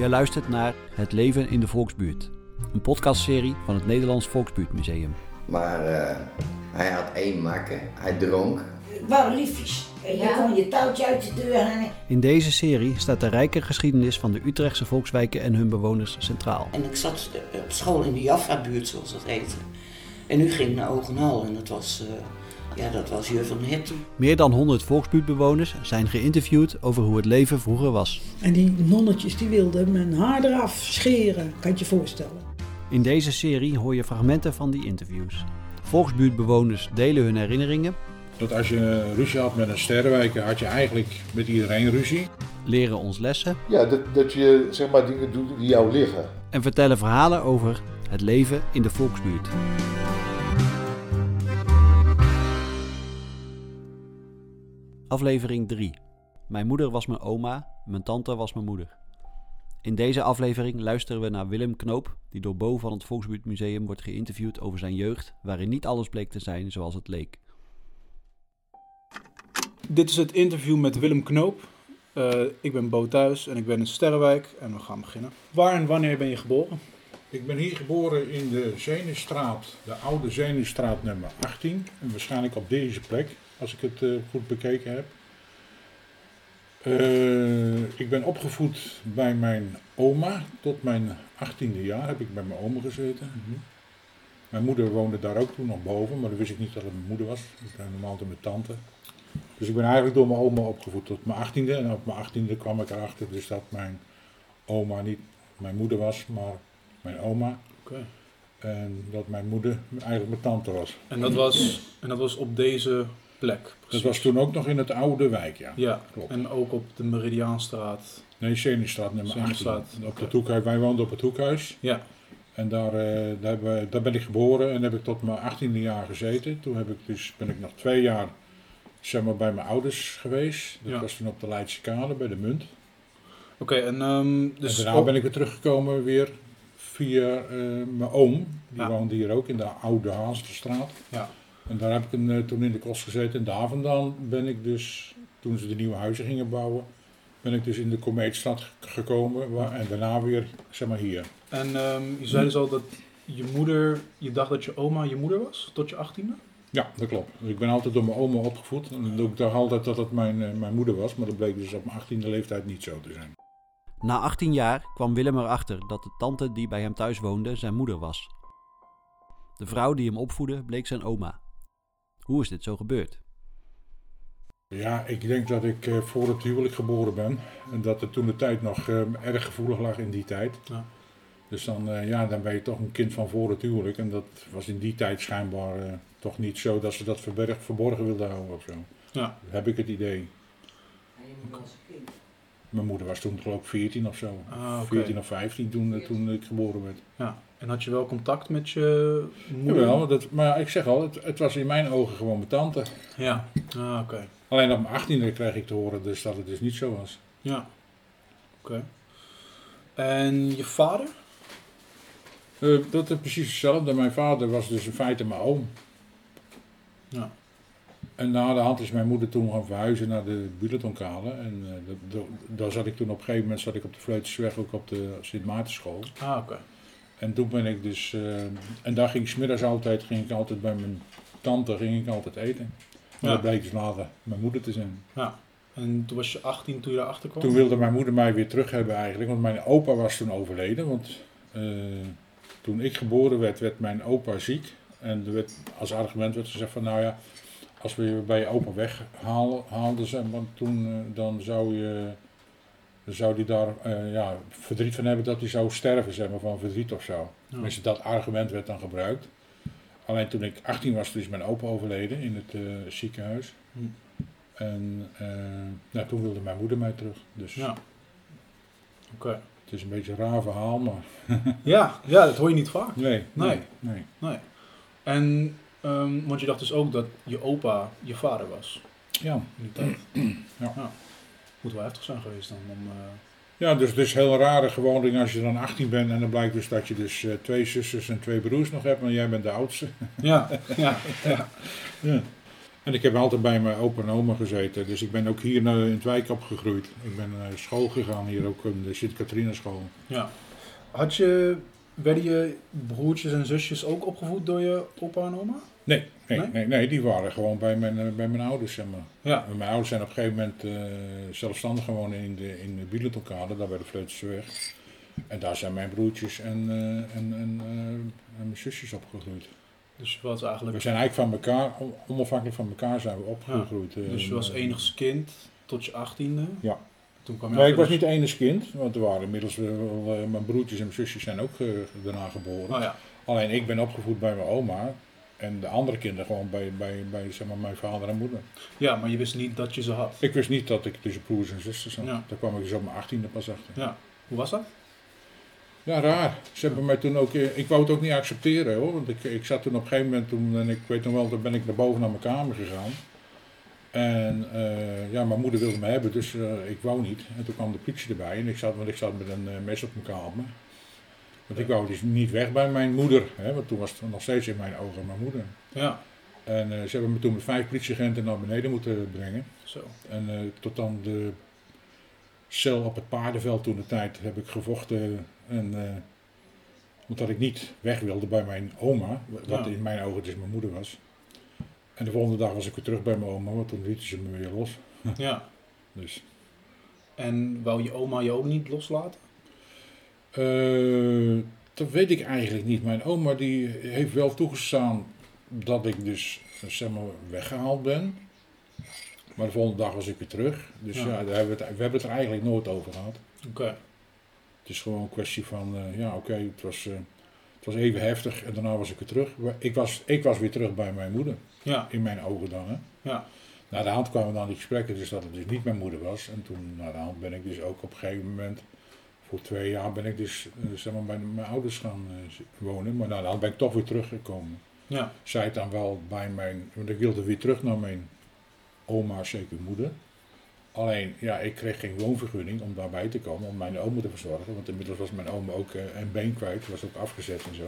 Je luistert naar Het leven in de Volksbuurt. Een podcastserie van het Nederlands Volksbuurtmuseum. Maar eh, hij had één makker, hij dronk. Waren liefjes. En je Ja. kon je touwtje uit de deur hangen. In deze serie staat de rijke geschiedenis van de Utrechtse volkswijken en hun bewoners centraal. En ik zat eh, op school in de Jaffa-buurt, zoals dat heette. En nu ging ik naar Ogenhal en dat was, eh, ja, dat was Jur van Herten. Meer dan 100 volksbuurtbewoners zijn geïnterviewd over hoe het leven vroeger was. En die nonnetjes die wilden mijn haar eraf scheren, kan je je voorstellen. In deze serie hoor je fragmenten van die interviews. Volksbuurtbewoners delen hun herinneringen, Dat als je ruzie had met een sterrenwijker, had je eigenlijk met iedereen ruzie. leren ons lessen Ja, dat, dat je zeg maar dingen doet die jou liggen. en vertellen verhalen over het leven in de volksbuurt. Aflevering 3. Mijn moeder was mijn oma, mijn tante was mijn moeder. In deze aflevering luisteren we naar Willem Knoop, die door Bo van het Volksbuurtmuseum wordt geïnterviewd over zijn jeugd, waarin niet alles bleek te zijn zoals het leek. Dit is het interview met Willem Knoop. Eh, ik ben Bo Thuis en ik ben in Sterrenwijk en we gaan beginnen. Waar en wanneer ben je geboren? Ik ben hier geboren in de Zenuwstraat, de oude Zenuwstraat nummer 18. En waarschijnlijk op deze plek, als ik het eh, goed bekeken heb. Eh, ik ben opgevoed bij mijn oma. Tot mijn 18e jaar heb ik bij mijn oma gezeten. Mijn moeder woonde daar ook toen nog boven, maar dan wist ik niet dat het mijn moeder was. Ik ben normaal altijd mijn tante. Dus ik ben eigenlijk door mijn oma opgevoed tot mijn 18e. En op mijn 18e kwam ik erachter dus dat mijn oma niet mijn moeder was, maar mijn oma. Oké. En dat mijn moeder eigenlijk mijn tante was. En dat was, en dat was op deze plek? Dat was toen ook nog in het oude wijk, ja. Ja, Klopt. en ook op de Meridiaanstraat. Nee, Zenuwstraat nummer 18. Zenuwstraat, Op het hoekhuis. Wij woonden op het hoekhuis. Ja, En daar, eh, daar, hebben we- daar ben ik geboren en heb ik tot mijn 18e jaar gezeten. Toen heb ik dus, ben ik nog twee jaar zeg maar, bij mijn ouders geweest. Dat Ja. was toen op de Leidse Kade bij de Munt. oké. en ehm, dus en daarna ben ik weer teruggekomen weer via eh, mijn oom. Die Ja. woonde hier ook in de oude Haansterstraat. Ja. En daar heb ik een, eh, toen in de kost gezeten. En daar vandaan ben ik dus, toen ze de nieuwe huizen gingen bouwen, ben ik dus in de Komeetstad ge- gekomen. Waar, en daarna weer, zeg maar, hier. En ehm, je zei dus al dat je moeder, je dacht dat je oma je moeder was, tot je achttiende? Ja, dat klopt. Ik ben altijd door mijn oma opgevoed. En ik dacht altijd dat het mijn, eh, mijn moeder was. Maar dat bleek dus op mijn 18e leeftijd niet zo te zijn. Na 18 jaar kwam Willem erachter dat de tante die bij hem thuis woonde zijn moeder was. De vrouw die hem opvoedde bleek zijn oma. Hoe is dit zo gebeurd? Ja, ik denk dat ik eh, voor het huwelijk geboren ben. En dat het toen de tijd nog eh, erg gevoelig lag in die tijd. Ja. Dus dan, eh, ja, dan ben je toch een kind van voor het huwelijk. En dat was in die tijd schijnbaar toch niet zo dat ze dat verberg, verborgen wilden houden of zo. Ja. Heb ik het idee. Mijn moeder was toen geloof ik 14 of zo. Ah, oké. 14 of 15 toen, toen ik geboren werd. Ja. En had je wel contact met je moeder? Jawel, dat, maar ik zeg al, het, het was in mijn ogen gewoon mijn tante. Ja. Ah, oké. Alleen op mijn 18e kreeg ik te horen dus dat het dus niet zo was. Ja. Oké. En je vader? Eh, dat is precies hetzelfde. Mijn vader was dus in feite mijn oom. Ja. En na de hand is mijn moeder toen gaan verhuizen naar de Buletonkade. En eh, daar zat ik toen op een gegeven moment zat ik op de Vleutensweg ook op de Sint Maartenschool. Ah, oké. En toen ben ik dus, eh, en daar ging ik 's middags altijd, ging ik altijd bij mijn tante ging ik altijd eten. Maar Ja. dat bleek dus later mijn moeder te zijn. Ja. En toen was je 18 toen je daarachter kwam? Toen wilde mijn moeder mij weer terug hebben eigenlijk, want mijn opa was toen overleden. Want eh, toen ik geboren werd, werd mijn opa ziek. En er werd, als argument werd gezegd van, nou ja, als we je bij je opa weghaalden, ze, want toen, eh, dan zou je, dan zou die daar eh, ja, verdriet van hebben dat hij zou sterven, zeg maar, van verdriet of zo. Dat argument werd dan gebruikt. Alleen toen ik 18 was, toen is mijn opa overleden in het eh, ziekenhuis. Hm. En eh, nou, toen wilde mijn moeder mij terug. Dus Ja. Oké. het is een beetje een raar verhaal, maar Ja, ja, dat hoor je niet vaak. nee, Nee. nee, nee. Nee. En, ehm, want je dacht dus ook dat je opa je vader was. Ja, In die tijd. Ja. Moet wel heftig zijn geweest dan. Om, eh, ja dus het is heel rare gewoonte als je dan 18 bent en dan blijkt dus dat je dus eh, twee zusters en twee broers nog hebt, maar jij bent de oudste. Ja, ja, ja. Ja. En ik heb altijd bij mijn opa en oma gezeten. Dus ik ben ook hier naar, in het wijk opgegroeid. Ik ben naar school gegaan, hier ook in de Sint-Catharina school. Ja. Had je, werden je broertjes en zusjes ook opgevoed door je opa en oma? Nee, nee, Nee? nee? nee, die waren gewoon bij mijn, eh, bij mijn ouders. Zeg maar. Ja. En Mijn ouders zijn op een gegeven moment eh, zelfstandig gewonnen in de, in de daar bij de weg. En daar zijn mijn broertjes en, eh, en, en, en mijn zusjes opgegroeid. Dus je was We eigenlijk... zijn eigenlijk van elkaar, on- onafhankelijk van elkaar zijn we opgegroeid. Dus je was en, enigst kind tot je achttiende? Ja. Toen kwam je Nee, ik was niet de enige kind, want er waren inmiddels wel, mijn broertjes en mijn zusjes zijn ook eh, daarna geboren. Oh ja. Alleen ik ben opgevoed bij mijn oma en de andere kinderen gewoon bij, bij, bij zeg maar, mijn vader en moeder. ja, maar je wist niet dat je ze had. Ik wist niet dat ik tussen broers en zusters zat. Ja. Daar kwam ik dus op mijn achttiende pas achter. Ja. Hoe was dat? Ja, raar. Ze hebben mij toen ook, eh, ik wou het ook niet accepteren hoor, want ik, ik zat toen op een gegeven moment, toen, en ik weet nog wel, toen ben ik naar boven naar mijn kamer gegaan. En eh, ja, mijn moeder wilde me hebben, dus eh, ik wou niet. En toen kwam de politie erbij en ik zat, want ik zat met een eh, mes op mijn kamer. Want ik wou dus niet weg bij mijn moeder, hè, want toen was het nog steeds in mijn ogen mijn moeder. Ja. En ze hebben me toen met vijf politieagenten naar beneden moeten brengen. Zo. En tot dan de cel op het paardenveld toen de tijd heb ik gevochten. En, omdat ik niet weg wilde bij mijn oma, wat Ja. in mijn ogen dus mijn moeder was. En de volgende dag was ik weer terug bij mijn oma, want toen lieten ze me weer los. Ja. Dus, En wou je oma je ook niet loslaten? eh, dat weet ik eigenlijk niet. Mijn oma die heeft wel toegestaan dat ik dus zeg maar, weggehaald ben. Maar de volgende dag was ik weer terug. Dus Ja. ja, daar hebben we, het, we hebben het er eigenlijk nooit over gehad. Oké. Het is gewoon een kwestie van, eh, ja oké, het, was, eh, het was even heftig en daarna was ik weer terug. Ik was, ik was weer terug bij mijn moeder, Ja. in mijn ogen dan. Hè. Ja. Na de hand kwamen dan die gesprekken, dus dat het dus niet mijn moeder was. En toen, na de hand ben ik dus ook op een gegeven moment, voor twee jaar ben ik dus eh, zeg maar, bij mijn ouders gaan eh, wonen. Maar na de hand ben ik toch weer teruggekomen. Ja. Zij dan wel bij mijn, want ik wilde weer terug naar mijn oma, zeker moeder. Alleen, ja, ik kreeg geen woonvergunning om daarbij te komen, om mijn oma te verzorgen. Want inmiddels was mijn oma ook eh, een been kwijt, was ook afgezet en zo.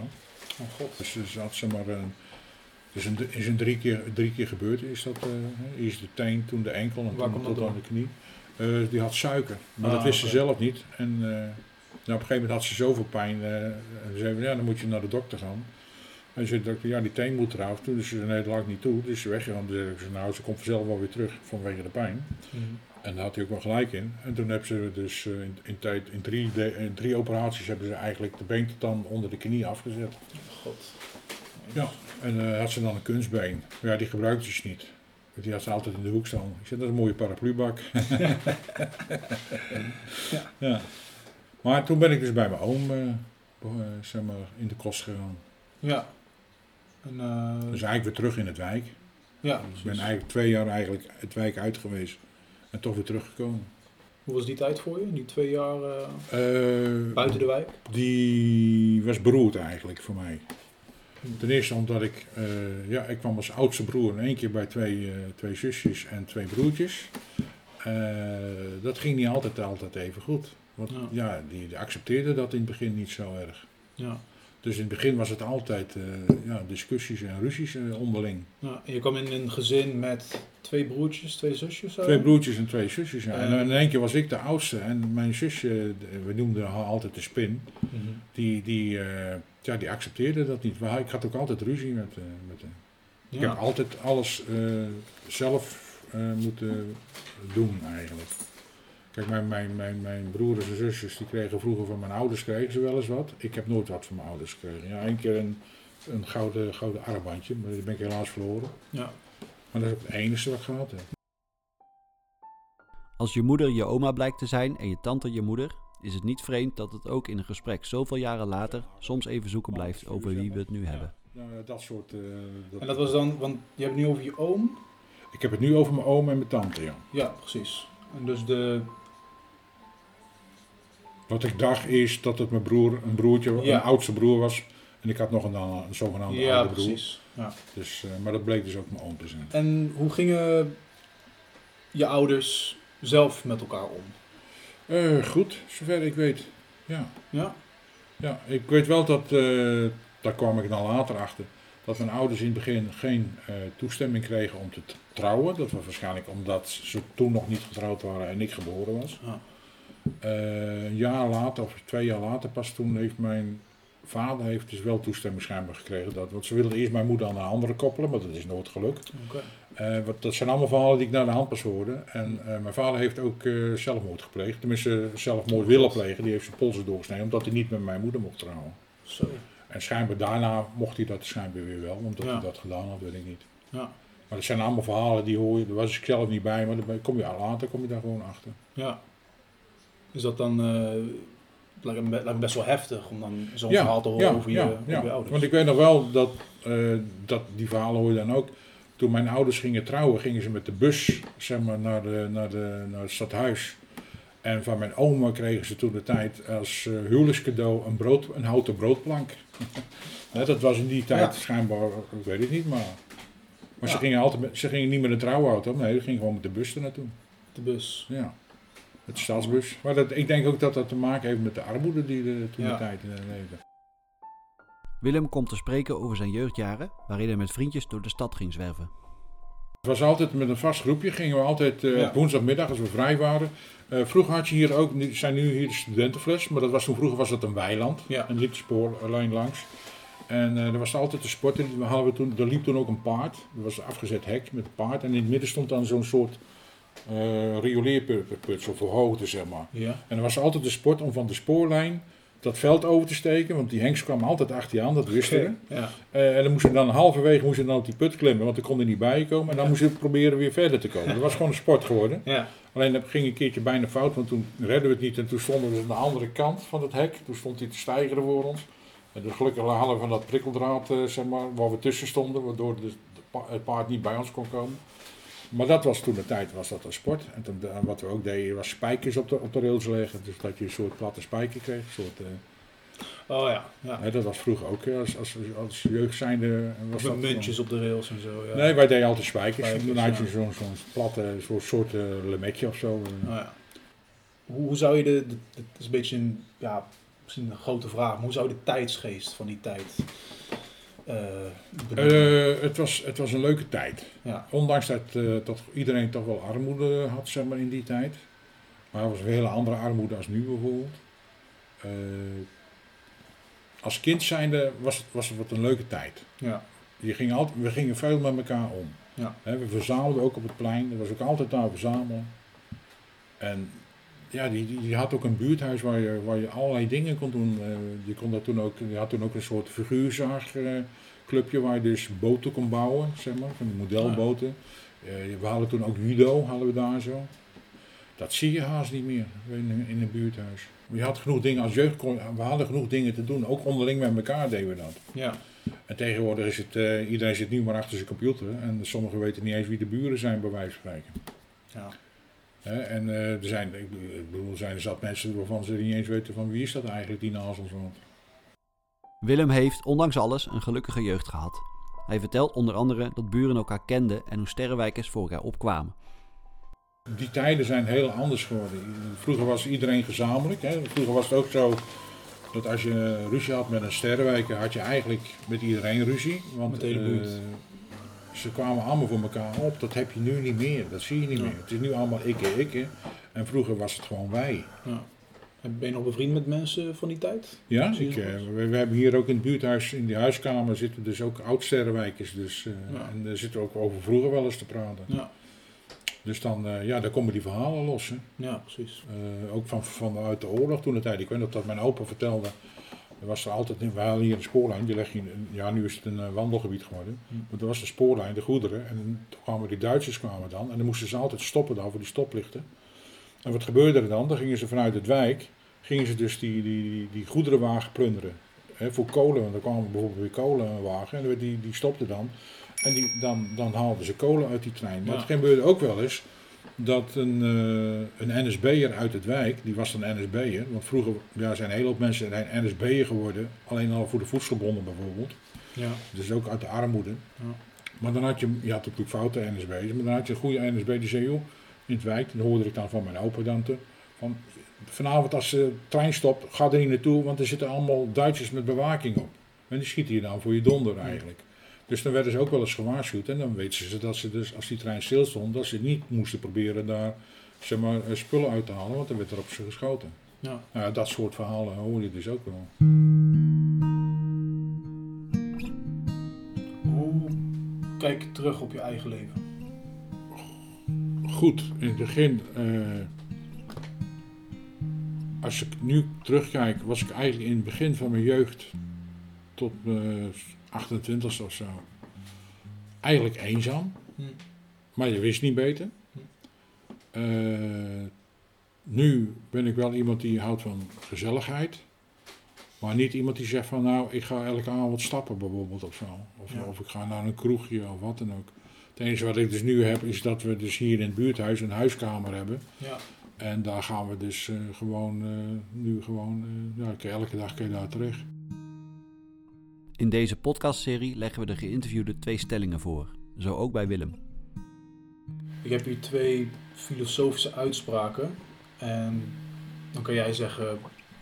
Oh god. Dus ze had ze maar een, dus een, is een drie keer, drie keer gebeurd is dat. hè. eerst de teen, toen de enkel en Waar toen tot aan de knie. Eh, die had suiker, maar Ah, dat wist oké. ze zelf niet. En eh, nou, op een gegeven moment had ze zoveel pijn. en ze zei, ja, dan moet je naar de dokter gaan. En ze zei, de dokter, ja, die teen moet eraf. Toen is ze, nee, dat niet toe. Dus ze weggegaan. Ik zei, nou, ze komt vanzelf wel weer terug vanwege de pijn. Mhm. En daar had hij ook wel gelijk in. En toen hebben ze dus in, in, tijd, in, drie, de- in drie operaties hebben ze eigenlijk de been tot dan onder de knie afgezet. God. Ja, en eh, had ze dan een kunstbeen. Maar ja, die gebruikte ze niet. Want Die had ze altijd in de hoek staan. Ik zei, dat is een mooie paraplubak. ja. Maar toen ben ik dus bij mijn oom eh, eh, zeg maar, in de kost gegaan. Ja. En, Dus eigenlijk weer terug in het wijk. ja, Ik ben eigenlijk twee jaar eigenlijk het wijk uit geweest. En toch weer teruggekomen. Hoe was die tijd voor je? Die twee jaar buiten de wijk? Die was beroerd eigenlijk voor mij. Ten eerste omdat ik, eh, ja, ik kwam als oudste broer in één keer bij twee, eh, twee zusjes en twee broertjes. Eh, dat ging niet altijd, altijd even goed. Want Ja. ja, die, die accepteerden dat in het begin niet zo erg. Ja. Dus in het begin was het altijd ja, discussies en ruzies onderling. ja. Je kwam in een gezin met twee broertjes, twee zusjes? zo? Twee broertjes en twee zusjes. Ja. En in één keer was ik de oudste en mijn zusje, we noemden haar altijd de spin. Mhm. Die, die, ja, die accepteerde dat niet. Maar ik had ook altijd ruzie met, eh met hem. Ik Ja. heb altijd alles eh, zelf eh, moeten doen eigenlijk. Kijk, mijn, mijn, mijn, mijn broers en zusjes die kregen vroeger van mijn ouders kregen ze wel eens wat. Ik heb nooit wat van mijn ouders gekregen. Ja, één keer een, een gouden, gouden armbandje, maar die ben ik helaas verloren. Ja. Maar dat is ook het enige wat ik gehad heb. Als je moeder je oma blijkt te zijn en je tante je moeder, is het niet vreemd dat het ook in een gesprek zoveel jaren later soms even zoeken blijft over wie we het nu hebben. Nou, ja, dat soort... eh, En dat was dan, want je hebt het nu over je oom? Ik heb het nu over mijn oom en mijn tante, ja. Ja, precies. En dus de, Wat ik dacht is dat het mijn broer, een broertje, Ja. een oudste broer was. En ik had nog een, een zogenaamde ja, oude broer. precies. Ja. Dus, eh, maar dat bleek dus ook mijn oom te zijn. En hoe gingen je ouders zelf met elkaar om? Eh, goed, zover ik weet. Ja. Ja? ja, ik weet wel dat, eh, daar kwam ik dan later achter, dat mijn ouders in het begin geen eh, toestemming kregen om te trouwen. Dat was waarschijnlijk omdat ze toen nog niet getrouwd waren en ik geboren was. Ja. Een jaar later, of twee jaar later pas, toen heeft mijn vader heeft dus wel toestemming schijnbaar gekregen. Dat, want ze wilden eerst mijn moeder aan een andere koppelen, maar dat is nooit gelukt. Oké. Eh, wat, dat zijn allemaal verhalen die ik naar de hand pas hoorde. En eh, mijn vader heeft ook eh, zelfmoord gepleegd. Tenminste, zelfmoord willen plegen. Die heeft zijn polsen doorgesneden, omdat hij niet met mijn moeder mocht trouwen. Zo. En schijnbaar daarna mocht hij dat schijnbaar weer wel, omdat Ja. hij dat gedaan had, weet ik niet. Ja. Maar dat zijn allemaal verhalen die hoor je, daar was ik zelf niet bij, maar daar kom je later kom je daar gewoon achter. Ja. Is dat dan, lijkt, me, lijkt me best wel heftig om dan zo'n Ja, verhaal te horen ja, over, je, ja, over ja. je ouders? Want ik weet nog wel dat, eh, dat die verhalen hoor je dan ook. Toen mijn ouders gingen trouwen, gingen ze met de bus zeg maar, naar, de, naar, de, naar het stadhuis. En van mijn oma kregen ze toen de tijd als eh, huwelijkscadeau een, brood, een houten broodplank. Dat was in die tijd schijnbaar, ik weet het niet, maar... Maar ze, gingen altijd ze gingen niet met een trouwauto, nee, ze gingen gewoon met de bus er naartoe. De bus. Ja, de stadsbus. Maar dat, ik denk ook dat dat te maken heeft met de armoede die er toen Ja. de tijd in leefde. Willem komt te spreken over zijn jeugdjaren, waarin hij met vriendjes door de stad ging zwerven. Het was altijd met een vast groepje, gingen we altijd eh, Ja. op woensdagmiddag als we vrij waren. Eh, vroeger had je hier ook, nu zijn nu hier de studentenfles, maar dat was toen vroeger was dat een weiland. Ja. En liep de spoorlijn langs. En eh, er was altijd een sport, en we hadden we toen, er liep toen ook een paard. Er was een afgezet hek met een paard en in het midden stond dan zo'n soort eh rioleerput, zo verhoogde zeg maar. Ja. En er was altijd de sport om van de spoorlijn dat veld over te steken, want die hengst kwam altijd achter je aan, dat wisten we. Ja. Eh, en dan moest je dan halverwege moest je dan op die put klimmen, want dan kon er niet bij komen. En dan moest je proberen weer verder te komen. Dat was gewoon een sport geworden. Ja. Alleen dat ging een keertje bijna fout, want toen redden we het niet. En toen stonden we aan de andere kant van het hek. Toen stond hij te stijgeren voor ons. En dus gelukkig hadden we van dat prikkeldraad, eh, zeg maar, waar we tussen stonden, waardoor de, de pa- het paard niet bij ons kon komen. Maar dat was toen de tijd, was dat een sport. En toen, eh, wat we ook deden, was spijkers op de, op de rails leggen. Dus dat je een soort platte spijker kreeg. Een soort, eh, Oh ja. ja. dat was vroeger ook, eh, als, als, als jeugd zijnde. Was Met dat muntjes op de rails en zo. Ja. Nee, wij deden altijd spijkers. Spijkers, Dan had je ja. zo'n platte, zo'n soort lemetje of zo. Oh ja. Hoe, hoe zou je de, de, Het is een beetje een, ja, misschien een grote vraag, maar hoe zou je de tijdsgeest van die tijd eh? Eh, het, was, het was een leuke tijd. ja. Ondanks dat, eh, dat iedereen toch wel armoede had zeg maar, in die tijd. Maar het was een hele andere armoede als nu bijvoorbeeld. Als kind zijnde was het, was het wat een leuke tijd. Ja. Je ging altijd, we gingen veel met elkaar om. Ja. We verzamelden ook op het plein. Er was ook altijd daar verzamelen. En ja, die, die, had ook een buurthuis waar je, waar je allerlei dingen kon doen. Eh, je, kon dat toen ook, je had toen ook een soort figuurzaagclubje waar je dus boten kon bouwen, zeg maar, van die modelboten. Eh, we hadden toen ook judo, hadden we daar zo. Dat zie je haast niet meer in, in een buurthuis. Je had genoeg dingen als jeugd, we hadden genoeg dingen te doen. Ook onderling met elkaar deden we dat. Ja. En tegenwoordig is het, eh, iedereen zit nu maar achter zijn computer. En sommigen weten niet eens wie de buren zijn, bij wijze van spreken. Ja. En eh, er zijn, ik bedoel, er zijn er zat mensen waarvan ze niet eens weten van wie is dat eigenlijk die naast ons woont. Willem heeft, ondanks alles, een gelukkige jeugd gehad. Hij vertelt onder andere dat buren elkaar kenden en hoe sterrenwijkers voor elkaar opkwamen. Die tijden zijn heel anders geworden. Vroeger was iedereen gezamenlijk. Hè. Vroeger was het ook zo dat als je ruzie had met een sterrenwijker, had je eigenlijk met iedereen ruzie. Want Met de hele eh, buurt. Ze kwamen allemaal voor elkaar op. Dat heb je nu niet meer. Dat zie je niet Ja. meer. Het is nu allemaal ikke, ikke. En vroeger was het gewoon wij. ja. En Ben je nog bevriend met mensen van die tijd? Ja, ik, eh, we, we hebben hier ook in het buurthuis, in die huiskamer, zitten dus ook oud-sterrenwijkers. Dus, eh, Ja. En daar zitten we ook over vroeger wel eens te praten. Ja. Dus dan, eh, ja, daar komen die verhalen los. Hè. Ja, precies. Ook van, vanuit de oorlog toen de tijd. Ik weet nog dat mijn opa vertelde. Er was er altijd, we hadden hier een spoorlijn, die leg je, ja nu is het een eh, wandelgebied geworden. Hm. Maar er was de spoorlijn, de goederen. En toen kwamen die Duitsers kwamen dan. En dan moesten ze altijd stoppen dan voor die stoplichten. En wat gebeurde er dan? Dan gingen ze vanuit het wijk, gingen ze dus die, die, die, die goederenwagen plunderen. Hè, voor kolen, want er kwamen bijvoorbeeld weer kolenwagen en die, die stopte dan. En die, dan, dan haalden ze kolen uit die trein. Maar Ja. het gebeurde ook wel eens dat een, eh een NSB'er uit het wijk, die was dan NSB'er, want vroeger ja, zijn een hele hoop mensen zijn NSB'er geworden, alleen al voor de voedselbonnen bijvoorbeeld. Ja. Dus ook uit de armoede. Ja. Maar dan had je, je had natuurlijk foute NSB'ers, maar dan had je een goede NSB die zei, joh, in het wijk, dan hoorde ik dan van mijn opa dan te, van vanavond als de trein stopt, ga er niet naartoe, want er zitten allemaal Duitsers met bewaking op. En die schieten je dan voor je donder eigenlijk. Dus dan werden ze ook wel eens gewaarschuwd. En dan weten ze dat ze dus, als die trein stil stond, dat ze niet moesten proberen daar zeg maar, eh, spullen uit te halen, want dan werd er op ze geschoten. Ja. Nou ja, dat soort verhalen hoor je dus ook wel. Hoe kijk je terug op je eigen leven? Goed, in het begin, eh, als ik nu terugkijk, was ik eigenlijk in het begin van mijn jeugd tot mijn 28ste of zo, eigenlijk eenzaam. Hm. Maar je wist niet beter. Eh, nu ben ik wel iemand die houdt van gezelligheid. Maar niet iemand die zegt van nou, ik ga elke avond stappen bijvoorbeeld of zo. Of, Ja. of ik ga naar een kroegje of wat dan ook. Het enige wat ik dus nu heb is dat we dus hier in het buurthuis een huiskamer hebben. Ja. En daar gaan we dus eh, gewoon, eh, nu gewoon, eh, je elke dag kun je daar terecht. In deze podcastserie leggen we de geïnterviewde twee stellingen voor. Zo ook bij Willem. Ik heb hier twee filosofische uitspraken. En dan kan jij zeggen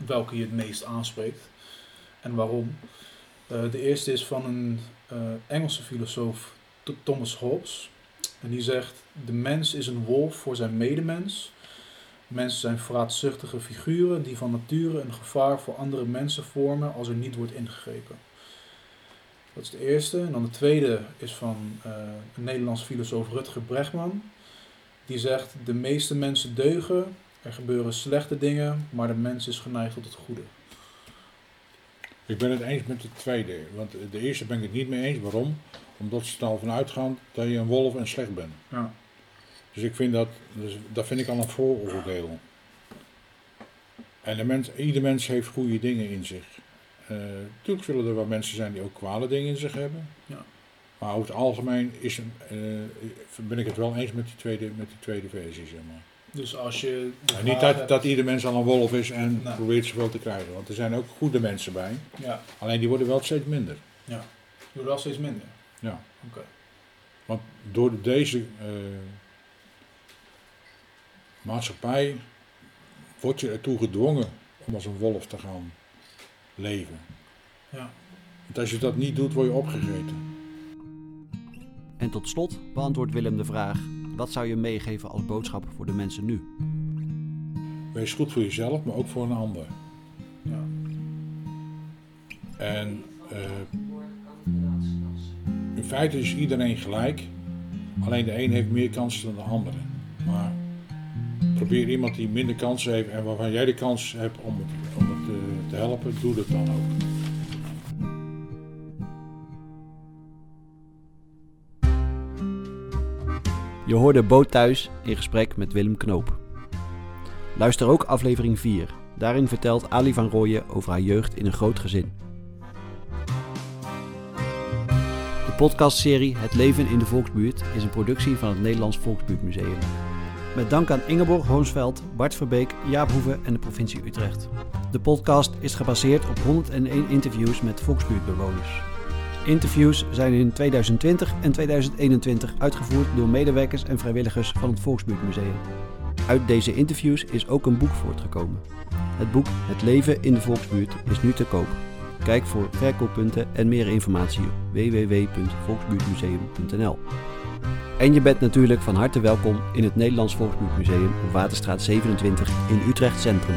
welke je het meest aanspreekt en waarom. Eh, de eerste is van een eh, Engelse filosoof, Th- Thomas Hobbes. En die zegt: De mens is een wolf voor zijn medemens. Mensen zijn vraatzuchtige figuren die van nature een gevaar voor andere mensen vormen als er niet wordt ingegrepen. Dat is de eerste. En dan de tweede is van eh, een Nederlands filosoof Rutger Bregman. Die zegt: De meeste mensen deugen, er gebeuren slechte dingen, maar de mens is geneigd tot het goede. Ik ben het eens met de tweede. Want de eerste ben ik het niet mee eens. Waarom? Omdat ze er al van uitgaan dat je een wolf en slecht bent. Ja. Dus ik vind dat, dus dat vind ik al een vooroordeel. En de mens, ieder mens heeft goede dingen in zich. Eh natuurlijk zullen er wel mensen zijn die ook kwade dingen in zich hebben. Ja. Maar over het algemeen is een, eh, ben ik het wel eens met die tweede, met die tweede versie. Zeg maar. Dus als je. niet dat, hebt- dat ieder mens al een wolf is en probeert zoveel te krijgen. Want er zijn ook goede mensen bij. Ja, Alleen die worden wel steeds minder. doe wel steeds minder. Ja. Oké. Want door deze eh, maatschappij word je ertoe gedwongen om als een wolf te gaan leven. Ja. Want als je dat niet doet, word je opgegeten. En tot slot beantwoordt Willem de vraag: wat zou je meegeven als boodschap voor de mensen nu? Wees goed voor jezelf, maar ook voor een ander. Ja. En eh, in feite is iedereen gelijk. Alleen de een heeft meer kansen dan de andere. Maar probeer iemand die minder kansen heeft en waarvan jij de kans hebt om het, om helpen, doe dat dan ook. Je hoorde Boot Thuis in gesprek met Willem Knoop. Luister ook aflevering 4. Daarin vertelt Ali van Rooyen over haar jeugd in een groot gezin. De podcastserie Het leven in de Volksbuurt is een productie van het Nederlands Volksbuurtmuseum. Met dank aan Ingeborg Hoonsveld, Bart Verbeek, Jaap Hoeve en de provincie Utrecht. De podcast is gebaseerd op 101 interviews met Volksbuurtbewoners. Interviews zijn in 2020 en 2021 uitgevoerd door medewerkers en vrijwilligers van het Volksbuurtmuseum. Uit deze interviews is ook een boek voortgekomen. Het boek Het leven in de Volksbuurt is nu te koop. Kijk voor verkooppunten en meer informatie op www.volksbuurtmuseum.nl. En je bent natuurlijk van harte welkom in het Nederlands Volksbuurtmuseum op Waterstraat 27 in Utrecht Centrum.